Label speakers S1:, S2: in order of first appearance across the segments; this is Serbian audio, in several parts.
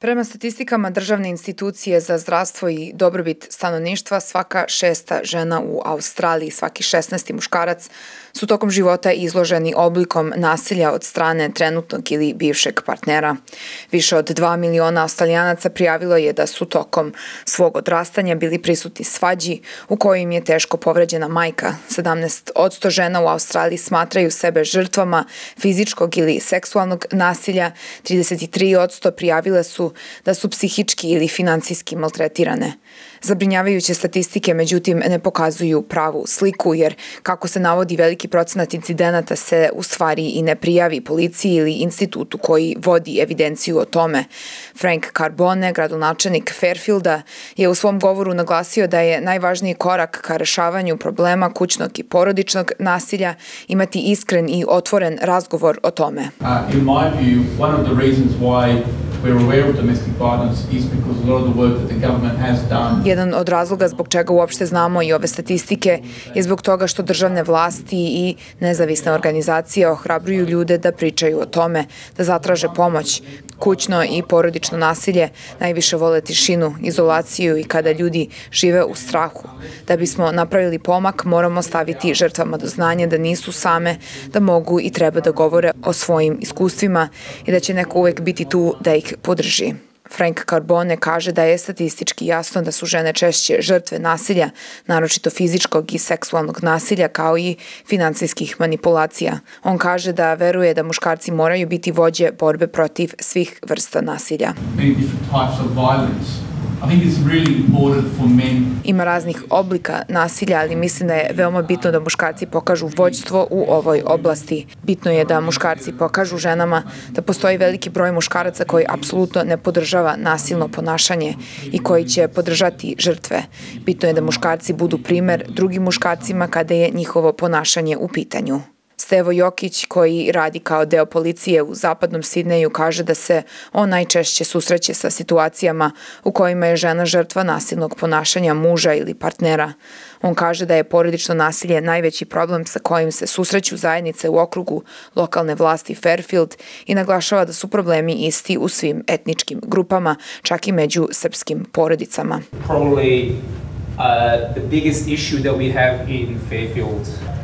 S1: Prema statistikama Državne institucije za zdravstvo i dobrobit stanovništva, svaka šesta žena u Australiji, svaki 16. muškarac su tokom života izloženi oblikom nasilja od strane trenutnog ili bivšeg partnera. Više od 2 miliona australijanaca prijavilo je da su tokom svog odrastanja bili prisutni svađi u kojim je teško povređena majka. 17 od 100 žena u Australiji smatraju sebe žrtvama fizičkog ili seksualnog nasilja, 33 od 100 prijavile su da su psihički ili financijski maltretirane. Zabrinjavajuće statistike, međutim, ne pokazuju pravu sliku, jer kako se navodi veliki procenat incidenata se u stvari i ne prijavi policiji ili institutu koji vodi evidenciju o tome. Frank Carbone, gradonačelnik Fairfielda, je u svom govoru naglasio da je najvažniji korak ka rešavanju problema kućnog i porodičnog nasilja imati iskren i otvoren razgovor o tome. Uh, in my view, one of the reasons why we're aware of domestic violence is because a lot of the work that the government has done Jedan od razloga zbog čega uopšte znamo i ove statistike je zbog toga što državne vlasti i nezavisne organizacije ohrabruju ljude da pričaju o tome, da zatraže pomoć. Kućno i porodično nasilje najviše vole tišinu, izolaciju i kada ljudi žive u strahu. Da bismo napravili pomak, moramo staviti žrtvama do znanja da nisu same, da mogu i treba da govore o svojim iskustvima i da će neko uvek biti tu da ih podrži. Frank Carbone kaže da je statistički jasno da su žene češće žrtve nasilja, naročito fizičkog i seksualnog nasilja kao i financijskih manipulacija. On kaže da veruje da muškarci moraju biti vođe borbe protiv svih vrsta nasilja. Many Ima raznih oblika nasilja, ali mislim da je veoma bitno da muškarci pokažu vođstvo u ovoj oblasti. Bitno je da muškarci pokažu ženama da postoji veliki broj muškaraca koji apsolutno ne podržava nasilno ponašanje i koji će podržati žrtve. Bitno je da muškarci budu primer drugim muškarcima kada je njihovo ponašanje u pitanju. Stevo Jokić, koji radi kao deo policije u zapadnom Sidneju, kaže da se on najčešće susreće sa situacijama u kojima je žena žrtva nasilnog ponašanja muža ili partnera. On kaže da je porodično nasilje najveći problem sa kojim se susreću zajednice u okrugu lokalne vlasti Fairfield i naglašava da su problemi isti u svim etničkim grupama, čak i među srpskim porodicama. Probably uh,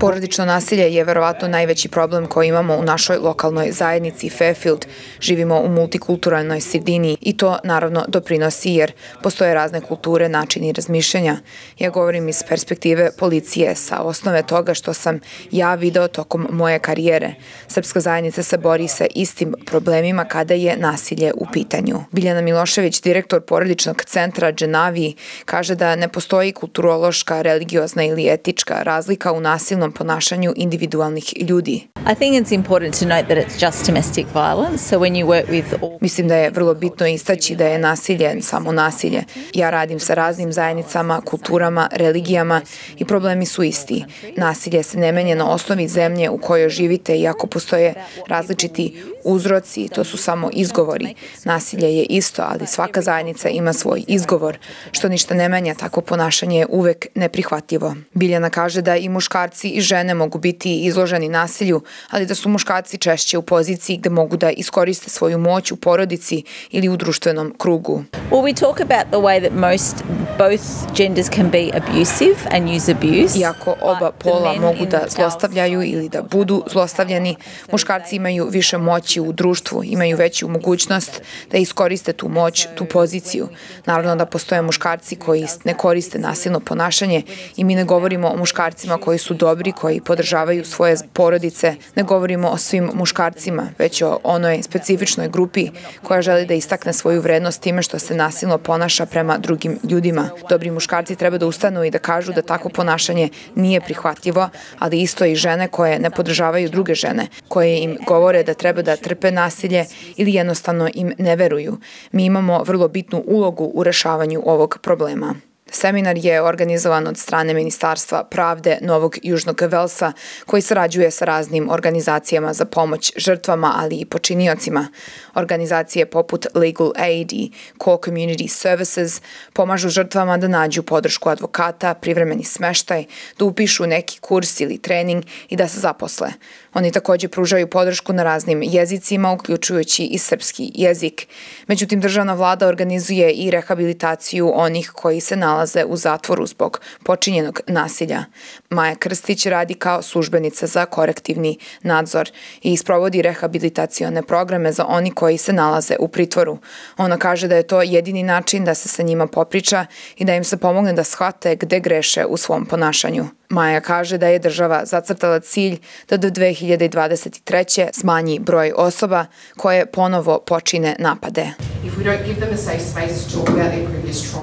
S1: Porodično nasilje je verovatno najveći problem koji imamo u našoj lokalnoj zajednici Fairfield. Živimo u multikulturalnoj sredini i to naravno doprinosi jer postoje razne kulture, načini razmišljanja. Ja govorim iz perspektive policije sa osnove toga što sam ja video tokom moje karijere. Srpska zajednica se bori sa istim problemima kada je nasilje u pitanju. Biljana Milošević, direktor porodičnog centra Dženavi, kaže da ne postoji kulturološka, religiozna ili etička razlika u nasilnom ponašanju individualnih ljudi. I think it's important to note that it's just domestic violence. So when you work with all... Mislim da je vrlo bitno istaći da je nasilje samo nasilje. Ja radim sa raznim zajednicama, kulturama, religijama i problemi su isti. Nasilje se ne menja na osnovi zemlje u kojoj živite iako postoje različiti uzroci, to su samo izgovori. Nasilje je isto, ali svaka zajednica ima svoj izgovor, što ništa ne menja, takvo ponašanje je uvek neprihvatljivo. Biljana kaže da i muškarci i žene mogu biti izloženi nasilju, ali da su muškarci češće u poziciji gde mogu da iskoriste svoju moć u porodici ili u društvenom krugu. Well, we talk about the way that most both genders can be abusive and use abuse. Iako oba pola mogu da zlostavljaju ili da budu zlostavljani, muškarci imaju više moći u društvu, imaju veću mogućnost da iskoriste tu moć, tu poziciju. Naravno da postoje muškarci koji ne koriste nasilno ponašanje i mi ne govorimo o muškarcima koji su dobri, koji podržavaju svoje porodice, ne govorimo o svim muškarcima, već o onoj specifičnoj grupi koja želi da istakne svoju vrednost time što se nasilno ponaša prema drugim ljudima. Dobri muškarci treba da ustanu i da kažu da takvo ponašanje nije prihvatljivo, ali isto i žene koje ne podržavaju druge žene, koje im govore da treba da trpe nasilje ili jednostavno im ne veruju. Mi imamo vrlo bitnu ulogu u rešavanju ovog problema. Seminar je organizovan od strane Ministarstva pravde Novog Južnog Velsa, koji sarađuje sa raznim organizacijama za pomoć žrtvama, ali i počiniocima. Organizacije poput Legal Aid i Core Community Services pomažu žrtvama da nađu podršku advokata, privremeni smeštaj, da upišu neki kurs ili trening i da se zaposle. Oni takođe pružaju podršku na raznim jezicima, uključujući i srpski jezik. Međutim, državna vlada organizuje i rehabilitaciju onih koji se nalaze u zatvoru zbog počinjenog nasilja. Maja Krstić radi kao službenica za korektivni nadzor i isprovodi rehabilitacione programe za oni koji se nalaze u pritvoru. Ona kaže da je to jedini način da se sa njima popriča i da im se pomogne da shvate gde greše u svom ponašanju. Maja kaže da je država zacrtala cilj da do 2023. smanji broj osoba koje ponovo počine napade.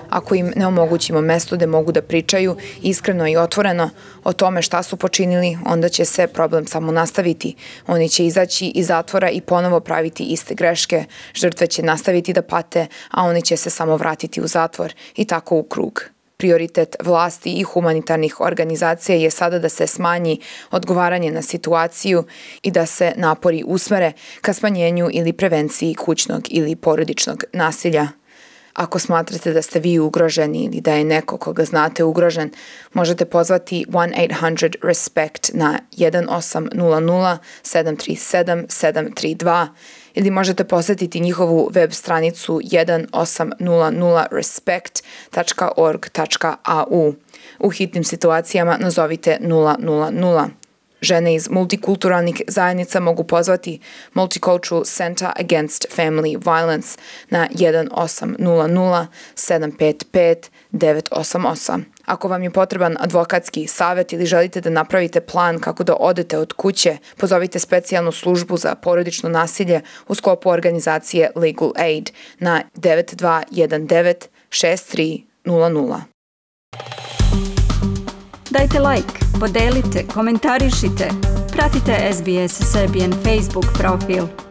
S1: Ako im ne omogućimo mesto gde mogu da pričaju iskreno i otvoreno o tome šta su počinili, onda će se problem samo nastaviti. Oni će izaći iz zatvora i ponovo praviti iste greške, žrtve će nastaviti da pate, a oni će se samo vratiti u zatvor i tako u krug. Prioritet vlasti i humanitarnih organizacija je sada da se smanji odgovaranje na situaciju i da se napori usmere ka smanjenju ili prevenciji kućnog ili porodičnog nasilja. Ako smatrate da ste vi ugroženi ili da je neko koga znate ugrožen, možete pozvati 1-800-RESPECT na 1800 737 732 ili možete posetiti njihovu web stranicu 1800respect.org.au. U hitnim situacijama nazovite 000. Žene iz multikulturalnih zajednica mogu pozvati Multicultural Center Against Family Violence na 1800 755 988. Ako vam je potreban advokatski savet ili želite da napravite plan kako da odete od kuće, pozovite specijalnu službu za porodično nasilje u sklopu organizacije Legal Aid na 9219 6300.
S2: Dajte like, podelite, komentarišite, pratite SBS Serbian Facebook profil.